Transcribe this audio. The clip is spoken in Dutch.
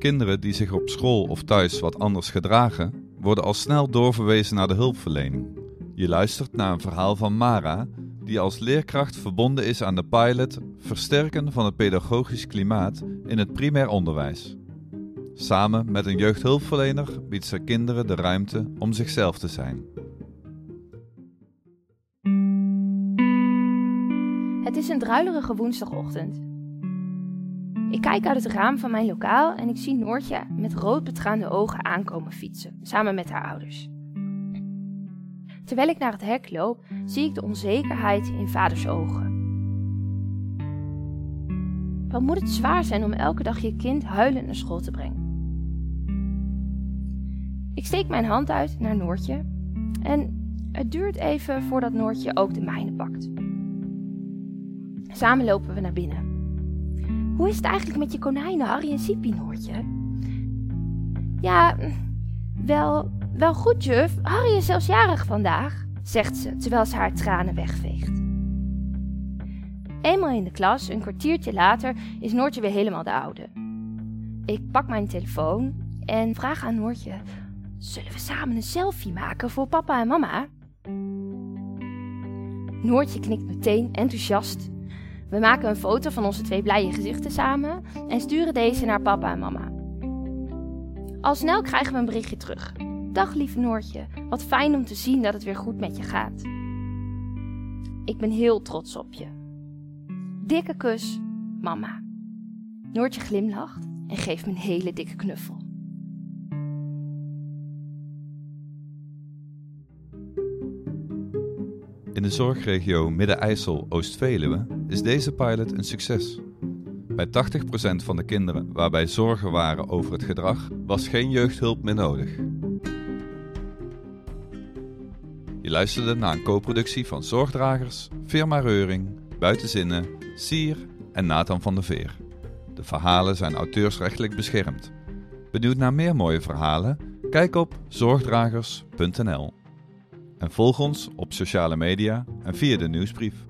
Kinderen die zich op school of thuis wat anders gedragen, worden al snel doorverwezen naar de hulpverlening. Je luistert naar een verhaal van Mara, die als leerkracht verbonden is aan de pilot Versterken van het pedagogisch klimaat in het primair onderwijs. Samen met een jeugdhulpverlener biedt ze kinderen de ruimte om zichzelf te zijn. Het is een druilerige woensdagochtend. Ik kijk uit het raam van mijn lokaal en ik zie Noortje met rood betraande ogen aankomen fietsen, samen met haar ouders. Terwijl ik naar het hek loop, zie ik de onzekerheid in vaders ogen. Wat moet het zwaar zijn om elke dag je kind huilend naar school te brengen? Ik steek mijn hand uit naar Noortje en het duurt even voordat Noortje ook de mijne pakt. Samen lopen we naar binnen. Hoe is het eigenlijk met je konijnen, Harry en Siepie, Noortje? Ja, wel, wel goed, juf. Harry is zelfs jarig vandaag, zegt ze, terwijl ze haar tranen wegveegt. Eenmaal in de klas, een kwartiertje later, is Noortje weer helemaal de oude. Ik pak mijn telefoon en vraag aan Noortje: Zullen we samen een selfie maken voor papa en mama? Noortje knikt meteen enthousiast. We maken een foto van onze twee blije gezichten samen en sturen deze naar papa en mama. Al snel krijgen we een berichtje terug. Dag lieve Noortje, wat fijn om te zien dat het weer goed met je gaat. Ik ben heel trots op je. Dikke kus, mama. Noortje glimlacht en geeft me een hele dikke knuffel. In de zorgregio Midden-IJssel-Oost-Veluwe is deze pilot een succes. Bij 80% van de kinderen waarbij zorgen waren over het gedrag, was geen jeugdhulp meer nodig. Je luisterde naar een co-productie van Zorgdragers, Firma Reuring, Buitenzinnen, Sier en Nathan van der Veer. De verhalen zijn auteursrechtelijk beschermd. Benieuwd naar meer mooie verhalen? Kijk op zorgdragers.nl. En volg ons op sociale media en via de nieuwsbrief.